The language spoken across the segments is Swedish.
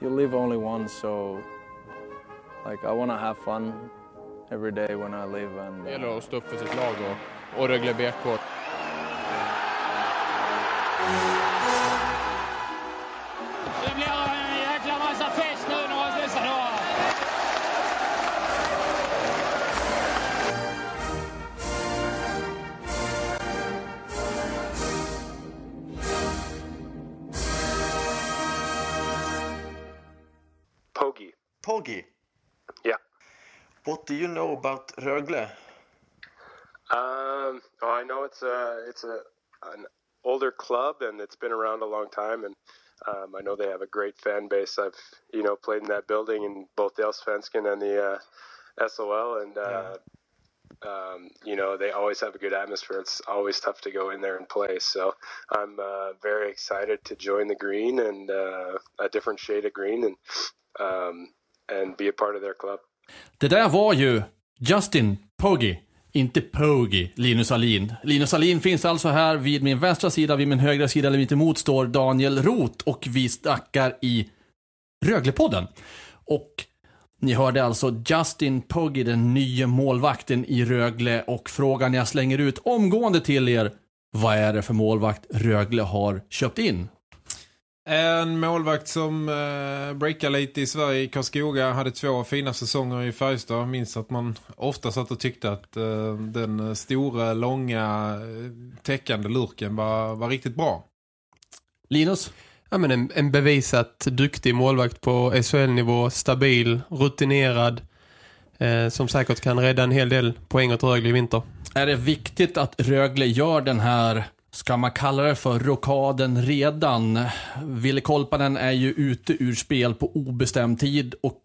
You live only once, so like I want to have fun every day when I live. And Det gäller uh, att stå upp för sitt lag och, och Rögle BK. Det blir Yeah. what do you know about Rögle? Um, oh, I know it's a it's a an older club and it's been around a long time, and um, I know they have a great fan base. I've you know played in that building in both the Allsvenskan and the uh, SOL, and uh, um, you know they always have a good atmosphere. It's always tough to go in there and play. So I'm uh, very excited to join the green and uh, a different shade of green and um, and be a part of their club. Det där var ju Justin Poggi, inte Poggi, Linus Alin. Linus Alin finns alltså här vid min vänstra sida, vid min högra sida eller mitt emot står Daniel Roth och vi snackar i Röglepodden. Och ni hörde alltså Justin Poggi, den nya målvakten i Rögle och frågan jag slänger ut omgående till er. Vad är det för målvakt Rögle har köpt in? En målvakt som eh, breakade lite i Sverige i Karlskoga hade två fina säsonger i Färjestad. Minns att man ofta satt och tyckte att eh, den stora, långa, eh, täckande lurken var, var riktigt bra. Linus? Ja, men en, en bevisat duktig målvakt på SHL-nivå, stabil, rutinerad, eh, som säkert kan rädda en hel del poäng åt Rögle i vinter. Är det viktigt att Rögle gör den här, ska man kalla det för rokaden redan? Ville Kolpanen är ju ute ur spel på obestämd tid och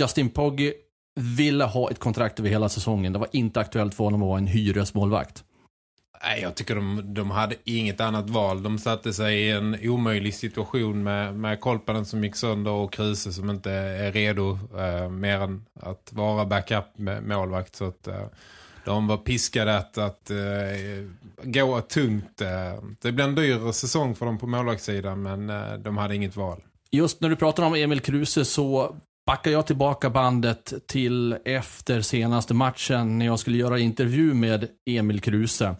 Justin Pogge ville ha ett kontrakt över hela säsongen. Det var inte aktuellt för honom att vara en hyresmålvakt. Nej, jag tycker de, de hade inget annat val. De satte sig i en omöjlig situation med, med Kolpanen som gick sönder och Kruse som inte är redo eh, mer än att vara backup med målvakt. Så att eh, de var piskade att, att eh, gå tungt. Eh. Det blev en dyr säsong för dem på målvaktssidan men eh, de hade inget val. Just när du pratar om Emil Kruse så backar jag tillbaka bandet till efter senaste matchen när jag skulle göra intervju med Emil Kruse.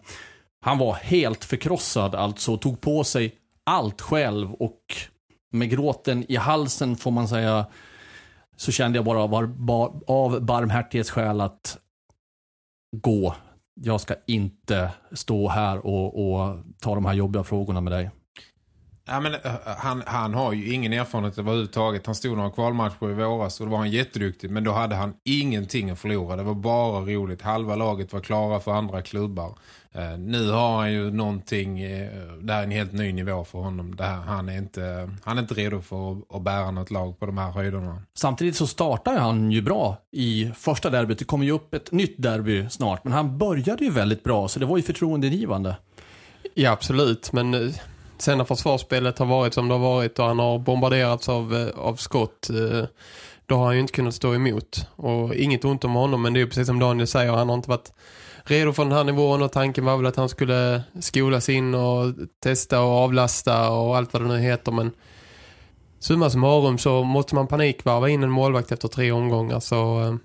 Han var helt förkrossad alltså, tog på sig allt själv och med gråten i halsen får man säga så kände jag bara av, av barmhärtighetsskäl att gå. Jag ska inte stå här och, och ta de här jobbiga frågorna med dig. Ja, men, eh, han, han har ju ingen erfarenhet överhuvudtaget. Han stod några kvalmatcher i våras och då var han jätteduktig. Men då hade han ingenting att förlora. Det var bara roligt. Halva laget var klara för andra klubbar. Uh, nu har han ju någonting, uh, det här är en helt ny nivå för honom. Det här, han, är inte, han är inte redo för att, att bära något lag på de här höjderna. Samtidigt så startar han ju bra i första derbyt. Det kommer ju upp ett nytt derby snart. Men han började ju väldigt bra så det var ju förtroendegivande. Ja, absolut. Men sen när försvarsspelet har varit som det har varit och han har bombarderats av, av skott då har han ju inte kunnat stå emot. Och inget ont om honom men det är precis som Daniel säger, han har inte varit redo för den här nivån och tanken var väl att han skulle skolas in och testa och avlasta och allt vad det nu heter men summa summarum så måste man panikvarva in en målvakt efter tre omgångar så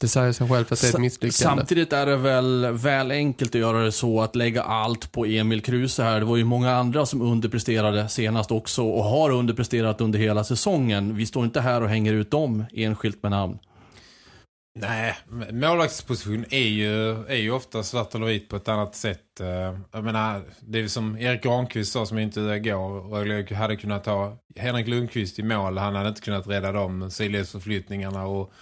det säger sig självt att det är ett misslyckande. Samtidigt är det väl väl enkelt att göra det så att lägga allt på Emil Kruse här. Det var ju många andra som underpresterade senast också och har underpresterat under hela säsongen. Vi står inte här och hänger ut dem enskilt med namn. Nej, målvaktsposition är ju, är ju ofta svart eller vit på ett annat sätt. Eh, jag menar, det är som Erik Granqvist sa som inte igår. Rögle hade kunnat ta Henrik Lundqvist i mål. Han hade inte kunnat rädda de sidledsförflyttningarna och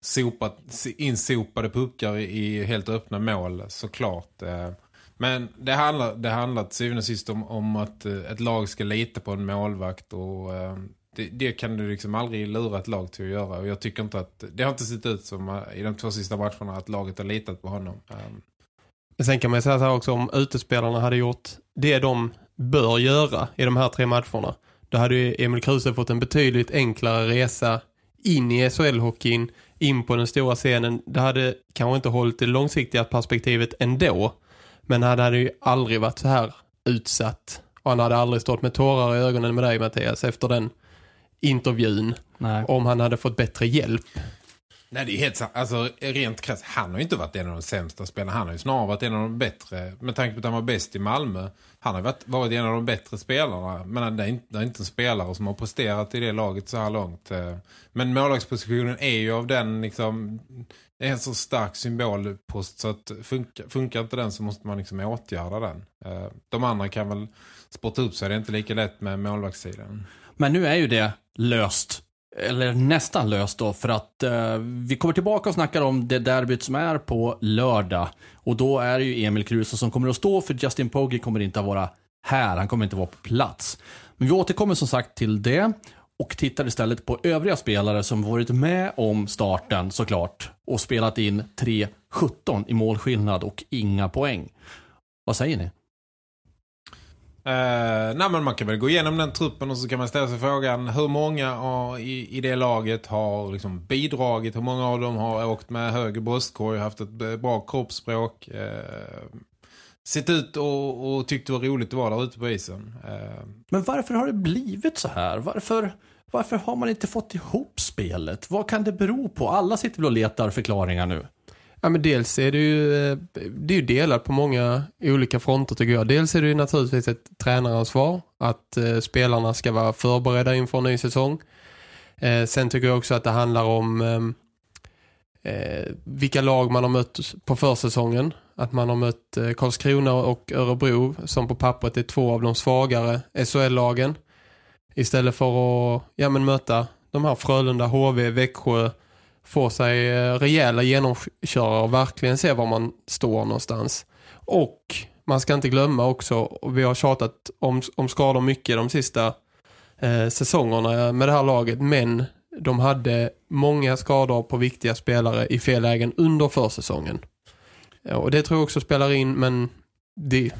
sopat, insopade puckar i helt öppna mål såklart. Eh, men det handlar, det handlar till syvende och sist om, om att eh, ett lag ska lita på en målvakt och det, det kan du liksom aldrig lura ett lag till att göra. Och jag tycker inte att, det har inte sett ut som eh, i de två sista matcherna att laget har litat på honom. Um, Men sen kan man säga så här också, om utespelarna hade gjort det de bör göra i de här tre matcherna, då hade ju Emil Kruse fått en betydligt enklare resa in i SHL-hockeyn, in på den stora scenen. Det hade kanske inte hållit det långsiktiga perspektivet ändå, men han hade ju aldrig varit så här utsatt. Och han hade aldrig stått med tårar i ögonen med dig Mattias efter den intervjun. Nej. Om han hade fått bättre hjälp. Nej, det är helt sant. Alltså, rent krasst, han har ju inte varit en av de sämsta spelarna. Han har ju snarare varit en av de bättre. Med tanke på att han var bäst i Malmö. Han har varit, varit en av de bättre spelarna. Men det är, inte, det är inte en spelare som har presterat i det laget så här långt. eh. Men målvaktspositionen är ju av den liksom... Det är en så stark symbolpost så att funkar, funkar inte den så måste man liksom åtgärda den. Eh, De andra kan väl spotta upp sig. Det är inte lika lätt med målvaktssidan. Men nu är ju det löst. Eller nästan löst då. För att eh, vi kommer tillbaka och snackar om det derbyt som är på lördag. Och då är det ju Emil Kruse som kommer att stå. För Justin Pogge kommer inte att vara här. Han kommer inte att vara på plats. Men vi återkommer som sagt till det. Och tittar istället på övriga spelare som varit med om starten såklart. Och spelat in 3-17 i målskillnad och inga poäng. Vad säger ni? Uh, nej men man kan väl gå igenom den truppen och så kan man ställa sig frågan hur många av, i, i det laget har liksom bidragit, hur många av dem har åkt med höger bröstkorg, haft ett bra kroppsspråk, uh, sett ut och, och tyckt det var roligt att vara där ute på isen. Uh, Men varför har det blivit så här? Varför, varför har man inte fått ihop spelet? Vad kan det bero på? Alla sitter väl och letar förklaringar nu. Ja men dels är det ju, eh, det är ju delat på många olika fronter tycker jag. Dels är det ju naturligtvis ett tränaransvar att eh, spelarna ska vara förberedda inför en ny säsong. Eh, sen tycker jag också att det handlar om ehm, eh, vilka lag man har mött på försäsongen. Att man har mött eh, Karlskrona och Örebro som på pappret är två av de svagare SHL-lagen. Istället för att ja, men möta de här Frölunda, HV, Växjö få sig eh, rejäla genomkörare och verkligen se var man står någonstans. Och man ska inte glömma också, vi har tjatat om, om skador mycket de sista eh, säsongerna med det här laget, men de hade många skador på viktiga spelare i fel lägen under försäsongen. Ja, och det tror jag också spelar in, men det,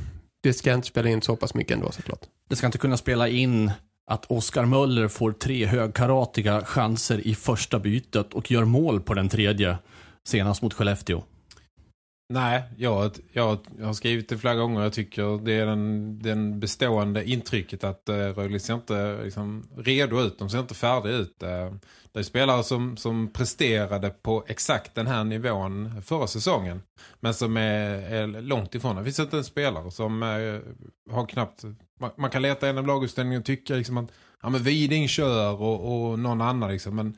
det ska inte spela in så pass mycket ändå såklart. Det ska inte kunna spela in att Oskar Möller får tre högkaratiga chanser i första bytet och gör mål på den tredje senast mot Skellefteå nej, jag, jag, jag har skrivit det flera gånger. Jag tycker det är den, den bestående intrycket att eh, Rögle ser inte liksom, redo ut. De ser inte färdiga ut. Eh, det är spelare som, som presterade på exakt den här nivån förra säsongen. Men som är, är långt ifrån. Det finns inte en spelare som eh, har knappt... Man, man kan leta en av lagutställningen och tycka liksom att ja, men Widing kör och, och någon annan. Liksom, men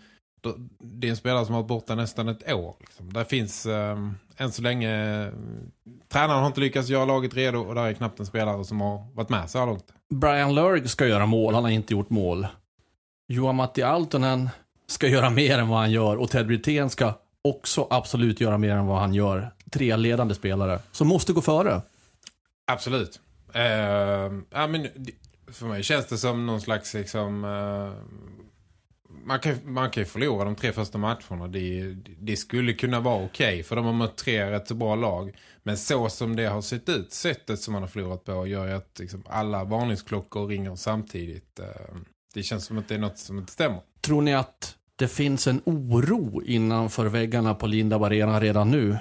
det är en spelare som har varit borta nästan ett år. Liksom. Där finns um, än så länge... Uh, tränaren har inte lyckats göra laget redo och där är knappt en spelare som har varit med så här långt. Brian Lurg ska göra mål, han har inte gjort mål. Johan Matti Altonen ska göra mer än vad han gör och Ted Brithén ska också absolut göra mer än vad han gör. Tre ledande spelare som måste gå före. Absolut. Uh, ja, men, för mig känns det som någon slags liksom, uh, man, kan, man kan ju förlora de tre första matcherna. Det, det skulle kunna vara okej okay, för de har mött tre rätt bra lag. Men så som det har sett ut, sättet som man har förlorat på gör ju att liksom, alla varningsklockor ringer samtidigt. Uh, det känns som att det är något som inte stämmer. Tror ni att det finns en oro innanför väggarna på Linda Arena redan nu?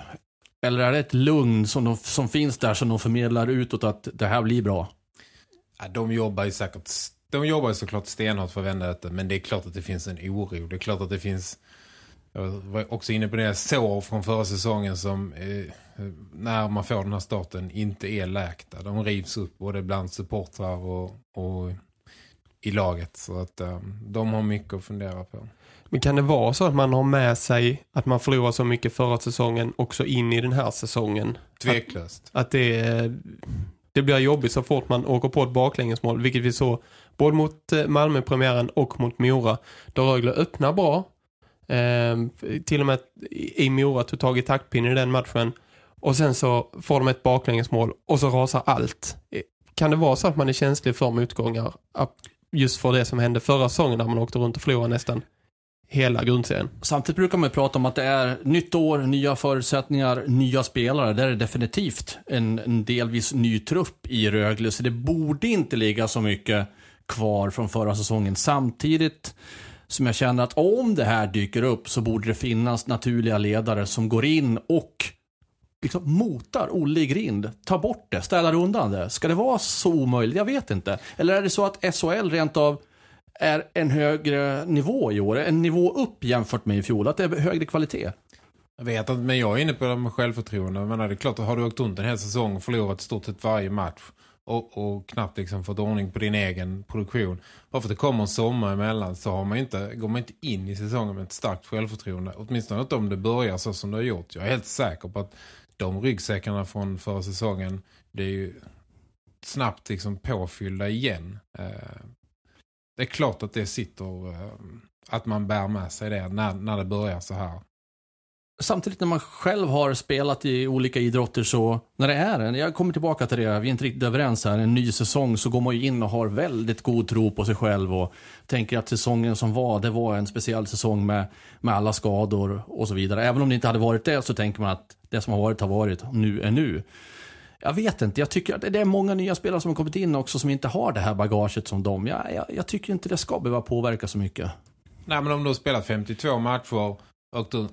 Eller är det ett lugn som, de, som finns där som de förmedlar utåt att det här blir bra? Ja, de jobbar ju säkert de jobbar ju såklart stenhårt för att vända detta men det är klart att det finns en oro. Det är klart att det finns jag var också inne på det sår från förra säsongen som eh, när man får den här starten inte är läkta. De rivs upp både bland supportrar och, och i laget så att eh, de har mycket att fundera på. Men kan det vara så att man har med sig att man förlorar så mycket förra säsongen också in i den här säsongen? Tveklöst. Att, att det, det blir jobbigt så fort man åker på ett baklängesmål, vilket vi så både mot eh, Malmö-premiären och mot Mora. Då Rögle öppnar bra. Eh, till och med i Mora tog tag i taktpinnen i den matchen. Och sen så får de ett baklängesmål och så rasar allt. Eh, kan det vara så att man är känslig för motgångar? Just för det som hände förra säsongen när man åkte runt och förlorade nästan hela grundserien. Samtidigt brukar man ju prata om att det är nytt år, nya förutsättningar, nya spelare. Där är det definitivt en, en delvis ny trupp i Rögle. Så det borde inte ligga så mycket kvar från förra säsongen. Samtidigt som jag känner att om det här dyker upp så borde det finnas naturliga ledare som går in och liksom motar Olle i grind. tar bort det, städar undan det. Ska det vara så omöjligt? Jag vet inte. Eller är det så att SHL rent av är en högre nivå i år? En nivå upp jämfört med i fjol? Att det är högre kvalitet? Jag vet inte, men jag är inne på det med självförtroende. Men det är klart att har du åkt runt en hel säsong och förlorat i stort sett varje match och, och knappt liksom fått ordning på din egen produktion. Bara för att det kommer en sommar emellan så har man inte, går man inte in i säsongen med ett starkt självförtroende. Åtminstone inte om det börjar så som det har gjort. Jag är helt säker på att de ryggsäckarna från förra säsongen, det är ju snabbt liksom påfyllda igen. Eh, det är klart att det sitter, eh, att man bär med sig det när, när det börjar så här. Samtidigt när man själv har spelat i olika idrotter så, när det är en, jag kommer tillbaka till det, vi är inte riktigt överens här, en ny säsong så går man ju in och har väldigt god tro på sig själv och tänker att säsongen som var, det var en speciell säsong med, med alla skador och så vidare. Även om det inte hade varit det så tänker man att det som har varit har varit, nu är nu. Jag vet inte, jag tycker att det är många nya spelare som har kommit in också som inte har det här bagaget som de. Jag, jag, jag tycker inte det ska behöva påverka så mycket. Nej men om du har spelat 52 matcher och,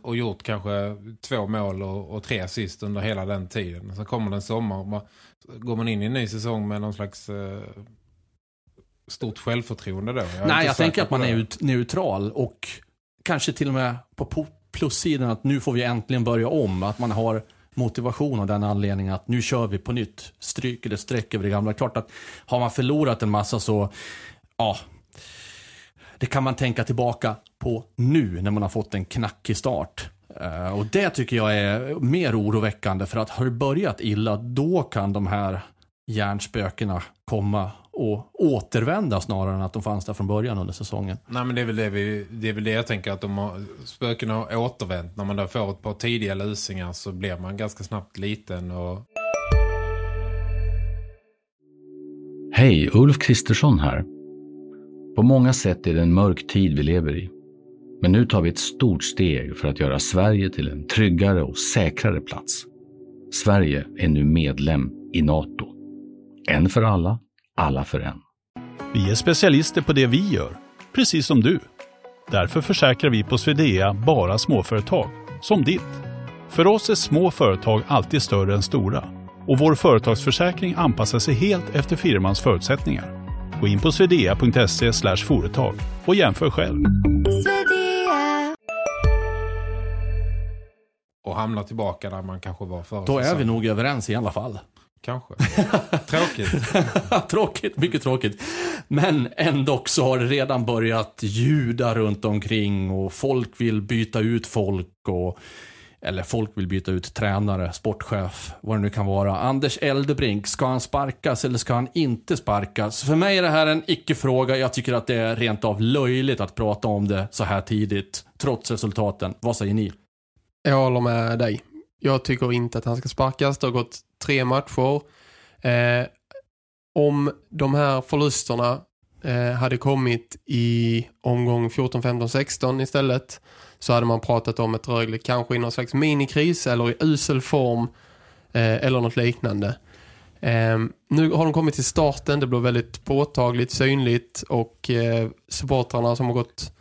och gjort kanske två mål och, och tre assist under hela den tiden. Så kommer det en sommar och man, går man in i en ny säsong med någon slags eh, stort självförtroende då. Jag är Nej, jag tänker att man är det. ut, neutral och kanske till och med på plussidan att nu får vi äntligen börja om. Att man har motivation av den anledningen att nu kör vi på nytt. Stryker eller streck över det gamla. Klart att har man förlorat en massa så, ja, det kan man tänka tillbaka på nu när man har fått en knackig start. Eh, och det tycker jag är mer oroväckande för att har det börjat illa då kan de här hjärnspökena komma och återvända snarare än att de fanns där från början under säsongen. Nej men det är väl det, vi, det, är väl det jag tänker att de har, spökena har återvänt. När man då får ett par tidiga lusingar så blir man ganska snabbt liten och Hej, Ulf Kristersson här. På många sätt är det en mörk tid vi lever i. Men nu tar vi ett stort steg för att göra Sverige till en tryggare och säkrare plats. Sverige är nu medlem i NATO. En för alla, alla för en. Vi är specialister på det vi gör, precis som du. Därför försäkrar vi på Swedea bara småföretag, som ditt. För oss är små företag alltid större än stora och vår företagsförsäkring anpassar sig helt efter firmans förutsättningar. Gå in på swedea.se företag och jämför själv. och hamnar tillbaka där man kanske var förra Då är vi nog överens i alla fall. Kanske. Tråkigt. tråkigt, mycket tråkigt. Men ändå så har det redan börjat ljuda runt omkring och folk vill byta ut folk och eller folk vill byta ut tränare, sportchef, vad det nu kan vara. Anders Eldebrink, ska han sparkas eller ska han inte sparkas? För mig är det här en icke-fråga. Jag tycker att det är rent av löjligt att prata om det så här tidigt, trots resultaten. Vad säger ni? Jag håller med dig. Jag tycker inte att han ska sparkas. Det har gått tre matcher. Eh, om de här förlusterna eh, hade kommit i omgång 14, 15, 16 istället så hade man pratat om ett Rögle kanske i någon slags minikris eller i usel form eh, eller något liknande. Eh, nu har de kommit till starten. Det blir väldigt påtagligt, synligt och eh, supportrarna som har gått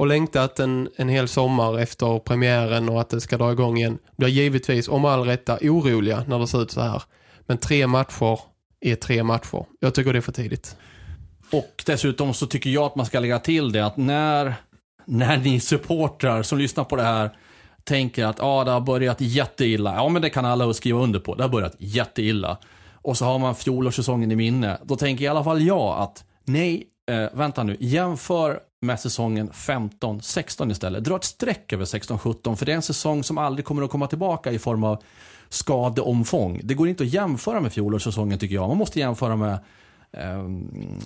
och längtat en, en hel sommar efter premiären och att det ska dra igång igen blir givetvis om all rätta oroliga när det ser ut så här. Men tre matcher är tre matcher. Jag tycker det är för tidigt. Och dessutom så tycker jag att man ska lägga till det att när, när ni supportrar som lyssnar på det här tänker att ah, det har börjat jätteilla. Ja, men det kan alla skriva under på. Det har börjat jätteilla. Och så har man fjolårssäsongen i minne. Då tänker i alla fall jag att nej, eh, vänta nu. Jämför med säsongen 15-16 istället. Dra ett streck över 16-17 för det är en säsong som aldrig kommer att komma tillbaka i form av skadeomfång. Det går inte att jämföra med fjolårssäsongen tycker jag. Man måste jämföra med eh,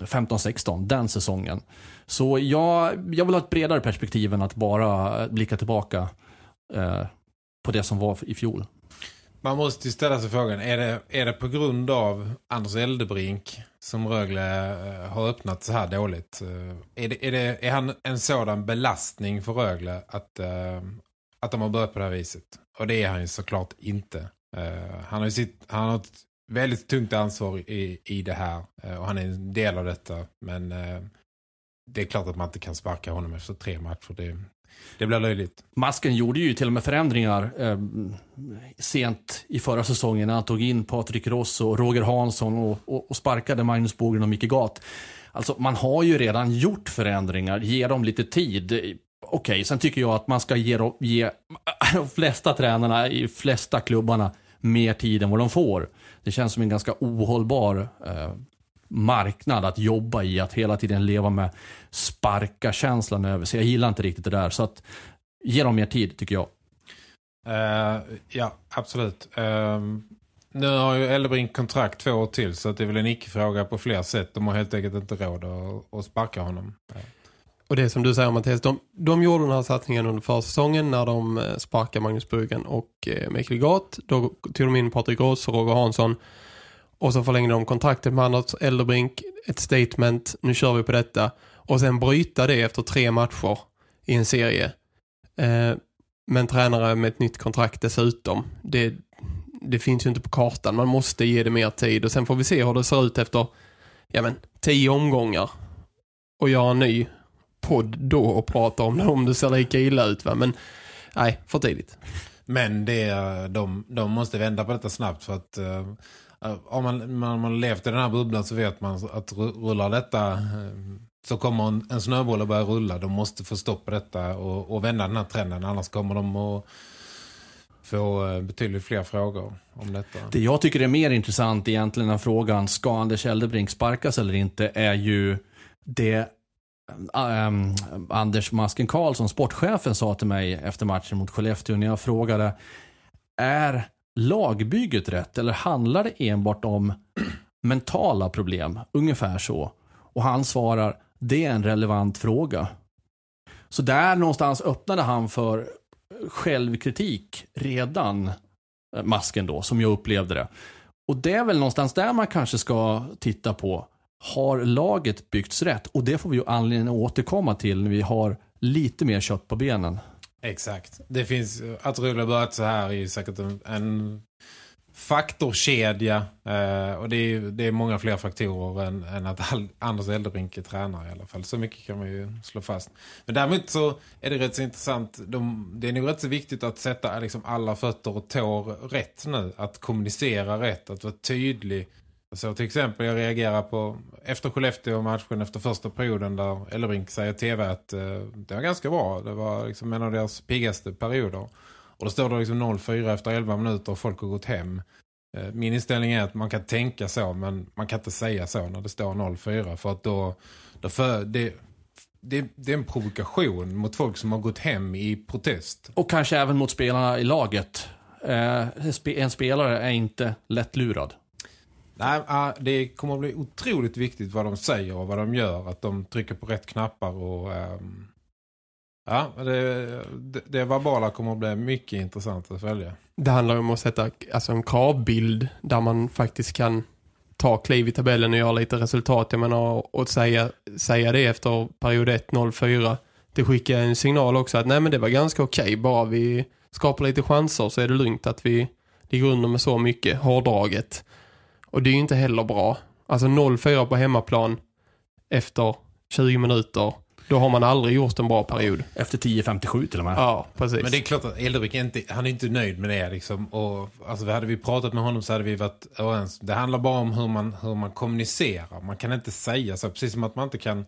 15-16, den säsongen. Så jag, jag vill ha ett bredare perspektiv än att bara blicka tillbaka eh, på det som var i fjol. Man måste ju ställa sig frågan, är det, är det på grund av Anders Eldebrink som Rögle eh, har öppnat så här dåligt? Eh, är, det, är, det, är han en sådan belastning för Rögle att, eh, att de har börjat på det här viset? Och det är han ju såklart inte. Han har, ju sitt, han har ett väldigt tungt ansvar i, i det här och han är en del av detta. Men det är klart att man inte kan sparka honom efter tre matcher. Det, det blir löjligt. Masken gjorde ju till och med förändringar eh, sent i förra säsongen när han tog in Patrik Ross och Roger Hansson och, och, och sparkade Magnus Bogen och Micke Gat. Alltså man har ju redan gjort förändringar, ge dem lite tid. Okej, sen tycker jag att man ska ge, ge de flesta tränarna i flesta klubbarna mer tid än vad de får. Det känns som en ganska ohållbar eh, marknad att jobba i, att hela tiden leva med sparka-känslan över sig. Jag gillar inte riktigt det där, så att ge dem mer tid tycker jag. Eh, ja, absolut. Eh, nu har ju Eldebrink kontrakt två år till så det är väl en icke-fråga på fler sätt. De har helt enkelt inte råd att, att sparka honom. Och det som du säger Mattias, de, de gjorde den här satsningen under försäsongen när de eh, sparkade Magnus Bruggen och eh, Mikael Gat. Då tog de in Patrik Ross och Roger Hansson. Och så förlängde de kontraktet med Anders Elderbrink. Ett statement, nu kör vi på detta. Och sen bryta det efter tre matcher i en serie. Eh, men tränare med ett nytt kontrakt dessutom. Det, det finns ju inte på kartan. Man måste ge det mer tid. Och sen får vi se hur det ser ut efter ja men, tio omgångar. Och göra en ny podd då och prata om det om det ser lika illa ut. Va? Men nej, för tidigt. Men det, de, de måste vända på detta snabbt för att eh, om man, man, man levt i den här bubblan så vet man att rullar detta eh, så kommer en, en snöboll att börja rulla. De måste få stopp på detta och, och vända den här trenden. Annars kommer de att få eh, betydligt fler frågor om detta. Det jag tycker är mer intressant egentligen än frågan ska Anders Eldebrink sparkas eller inte är ju det ähm, Anders Masken Karlsson, sportchefen, sa till mig efter matchen mot Skellefteå när jag frågade är lagbygget rätt eller handlar det enbart om mentala problem? Ungefär så. Och han svarar, det är en relevant fråga. Så där någonstans öppnade han för självkritik redan, eh, masken då, som jag upplevde det. Och det är väl någonstans där man kanske ska titta på. Har laget byggts rätt? Och det får vi ju anledning att återkomma till när vi har lite mer kött på benen. Exakt. Det finns, att rulla börjat så här är ju säkert en, en faktorkedja. Eh, och det är, det är många fler faktorer än, än att all, Anders Eldebrink är tränare i alla fall. Så mycket kan man ju slå fast. Men däremot så är det rätt så intressant. De, det är nog rätt så viktigt att sätta liksom alla fötter och tår rätt nu. Att kommunicera rätt, att vara tydlig. Så till exempel jag reagerar på efter Skellefteå-matchen efter första perioden där Ellerbrink säger tv att eh, det var ganska bra. Det var liksom en av deras piggaste perioder. Och då står det liksom 0-4 efter 11 minuter och folk har gått hem. Eh, min inställning är att man kan tänka så men man kan inte säga så när det står 0-4 för att då, då för, det, det, det är en provokation mot folk som har gått hem i protest. Och kanske även mot spelarna i laget. Eh, en spelare är inte lättlurad. Nej, ah, det kommer att bli otroligt viktigt vad de säger och vad de gör. Att de trycker på rätt knappar och... Um, ja, det, det, det verbala kommer att bli mycket intressant att följa. Det handlar om att sätta alltså en kravbild där man faktiskt kan ta kliv i tabellen och göra lite resultat. Jag menar, och säga, säga det efter period 1-0-4. Det skickar en signal också att nej men det var ganska okej. Bara vi skapar lite chanser så är det lugnt att vi ligger under med så mycket hårdraget. Och det är ju inte heller bra. Alltså 0-4 på hemmaplan efter 20 minuter. Då har man aldrig gjort en bra period. Efter 10.57 till och med. Ja, precis. Men det är klart att är inte, han är inte nöjd med det. Liksom. Och, alltså, hade vi pratat med honom så hade vi varit överens. Det handlar bara om hur man, hur man kommunicerar. Man kan inte säga så. Precis som att man inte kan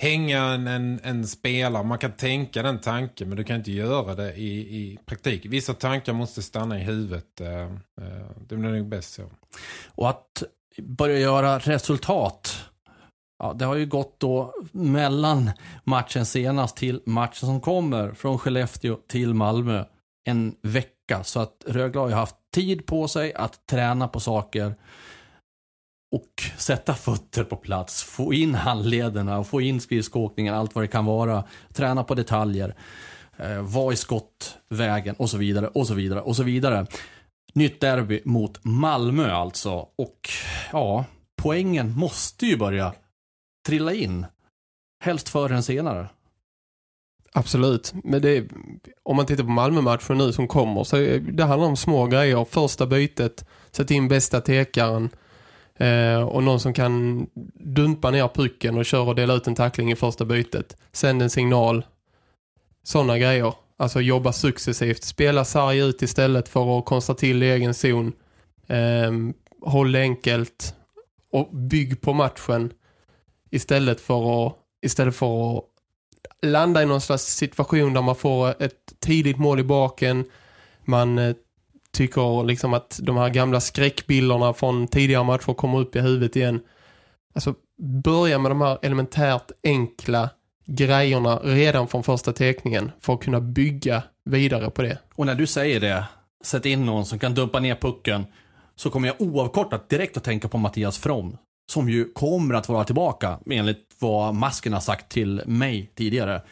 hänga en, en, en spelare. Man kan tänka den tanken men du kan inte göra det i, i praktik. Vissa tankar måste stanna i huvudet. Eh, eh, det blir nog bäst så. Och att börja göra resultat. Ja, det har ju gått då mellan matchen senast till matchen som kommer från Skellefteå till Malmö en vecka. Så att Rögle har ju haft tid på sig att träna på saker och sätta fötter på plats, få in handlederna och få in skridskoåkningen, allt vad det kan vara, träna på detaljer, eh, vara i skottvägen och så vidare och så vidare och så vidare. Nytt derby mot Malmö alltså. Och ja, poängen måste ju börja trilla in. Helst förr än senare. Absolut. Men det, om man tittar på Malmö-matchen nu som kommer så det handlar om små grejer. Första bytet, sätta in bästa tekaren eh, och någon som kan dumpa ner pucken och köra och dela ut en tackling i första bytet. Sänd en signal. Sådana grejer. Alltså jobba successivt. Spela sarg ut istället för att konstra till i egen zon. Eh, håll det enkelt och bygg på matchen istället för att, istället för att landa i någon slags situation där man får ett tidigt mål i baken. Man eh, tycker liksom att de här gamla skräckbilderna från tidigare matcher kommer upp i huvudet igen. Alltså börja med de här elementärt enkla grejerna redan från första teckningen för att kunna bygga vidare på det. Och när du säger det, sätt in någon som kan dumpa ner pucken, så kommer jag oavkortat direkt att tänka på Mattias From. Som ju kommer att vara tillbaka, enligt vad masken har sagt till mig tidigare.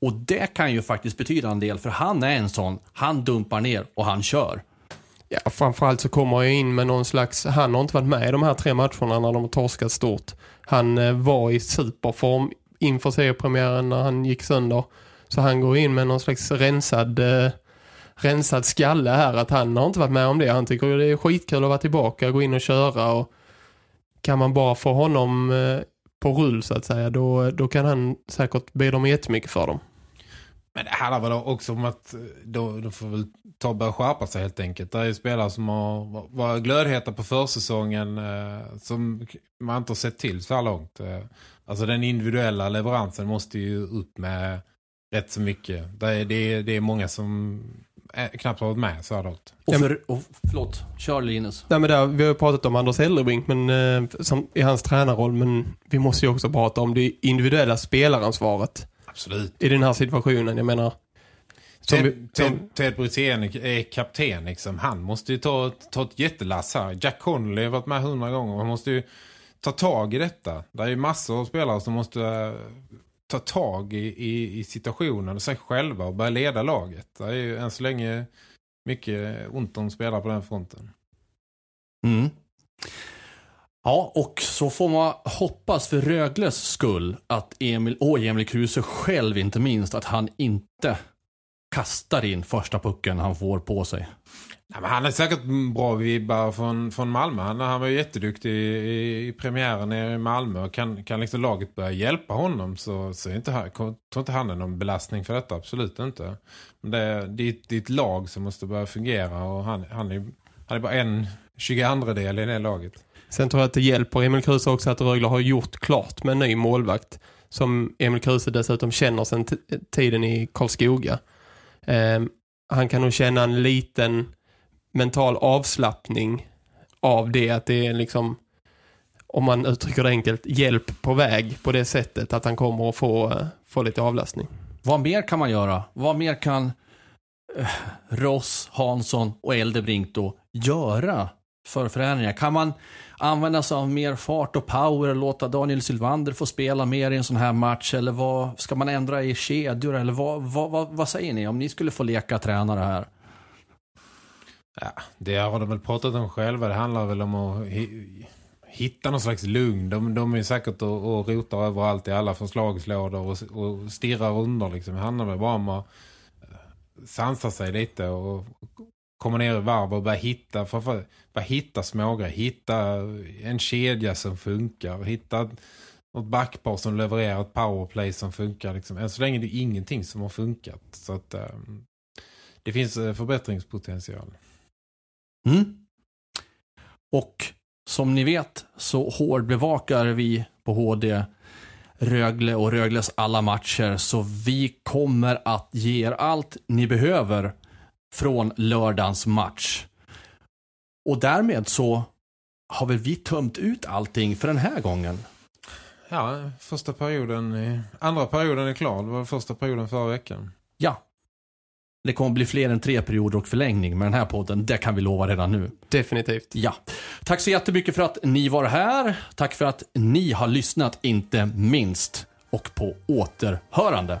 Och det kan ju faktiskt betyda en del, för han är en sån, han dumpar ner och han kör. Ja, framförallt så kommer jag in med någon slags, han har inte varit med i de här tre matcherna när de har torskat stort. Han eh, var i superform inför seriepremiären när han gick sönder. Så han går in med någon slags rensad, eh, rensad skalle här att han har inte varit med om det. Han tycker det är skitkul att vara tillbaka, gå in och köra och kan man bara få honom eh, på rull så att säga, då, då kan han säkert bidra med jättemycket för dem. Men det handlar väl också om att eh, då, då får väl ta och börja skärpa sig helt enkelt. Det är ju spelare som har varit glödheta på försäsongen eh, som man inte har sett till så här långt. Eh, alltså den individuella leveransen måste ju upp med rätt så mycket. Det är, det är, det är många som är, knappt har varit med så här långt. Och, för, och förlåt, kör Linus. Nej, men där, vi har ju pratat om Anders Elderbrink men, eh, som, i hans tränarroll men vi måste ju också prata om det individuella spelaransvaret. Absolut. I den här situationen, jag menar. Som Ted, Ted, Ted Brithén är kapten liksom. Han måste ju ta, ta ett jättelass här. Jack Connolly har varit med hundra gånger. Han måste ju ta tag i detta. Det är ju massor av spelare som måste eh, ta tag i, i, i situationen och sig själva och börja leda laget. Det är ju än så länge mycket ont om spelare på den fronten. Mm. Ja, och så får man hoppas för Rögles skull att Emil, och Emil Kruse själv inte minst, att han inte kastar in första pucken han får på sig. Nej, men han är säkert bra vibbar från, från Malmö. Han, han var ju jätteduktig i, i premiären nere i Malmö. Och kan, kan liksom laget börja hjälpa honom så, så är inte, han- tror inte han är någon belastning för detta. Absolut inte. Men det, är- det, är ett- det är ett lag som måste börja fungera. Och han, han, är, han är bara en 22 del i det laget. Sen tror jag att det hjälper Emil Kruse också att Rögle har gjort klart med en ny målvakt. Som Emil Kruse dessutom känner sedan tiden i Karlskoga. Eh, han kan nog känna en liten mental avslappning av det. Att det är liksom, om man uttrycker det enkelt, hjälp på väg på det sättet. Att han kommer att få, eh, få lite avlastning. Vad mer kan man göra? Vad mer kan eh, Ross, Hansson och Eldebrink då göra för förändringar? Kan man använda sig av mer fart och power och låta Daniel Sylvander få spela mer i en sån här match? Eller vad, ska man ändra i kedjor? Eller vad, vad, vad, vad säger ni om ni skulle få leka tränare här? Ja, det har de väl pratat om själva. Det handlar väl om att hitta någon slags lugn. De, de är säkert och, och rotar överallt i alla förslagslådor och, och stirrar under. Liksom. Det handlar väl bara om att eh, sansa sig lite och komma ner i varv och börja hitta, för, börja hitta smågrejer. Hitta en kedja som funkar. Hitta något backpar som levererar ett powerplay som funkar. Liksom. Än så länge är det ingenting som har funkat. Så att eh, det finns eh, förbättringspotential. Mm. Och som ni vet så hårdbevakar vi på HD Rögle och Rögles alla matcher. Så vi kommer att ge er allt ni behöver från lördagens match. Och därmed så har väl vi tömt ut allting för den här gången. Ja, första perioden, andra perioden är klar. Det var första perioden förra veckan. Ja. Det kommer bli fler än tre perioder och förlängning med den här podden. Det kan vi lova redan nu. Definitivt. Ja. Tack så jättemycket för att ni var här. Tack för att ni har lyssnat, inte minst. Och på återhörande.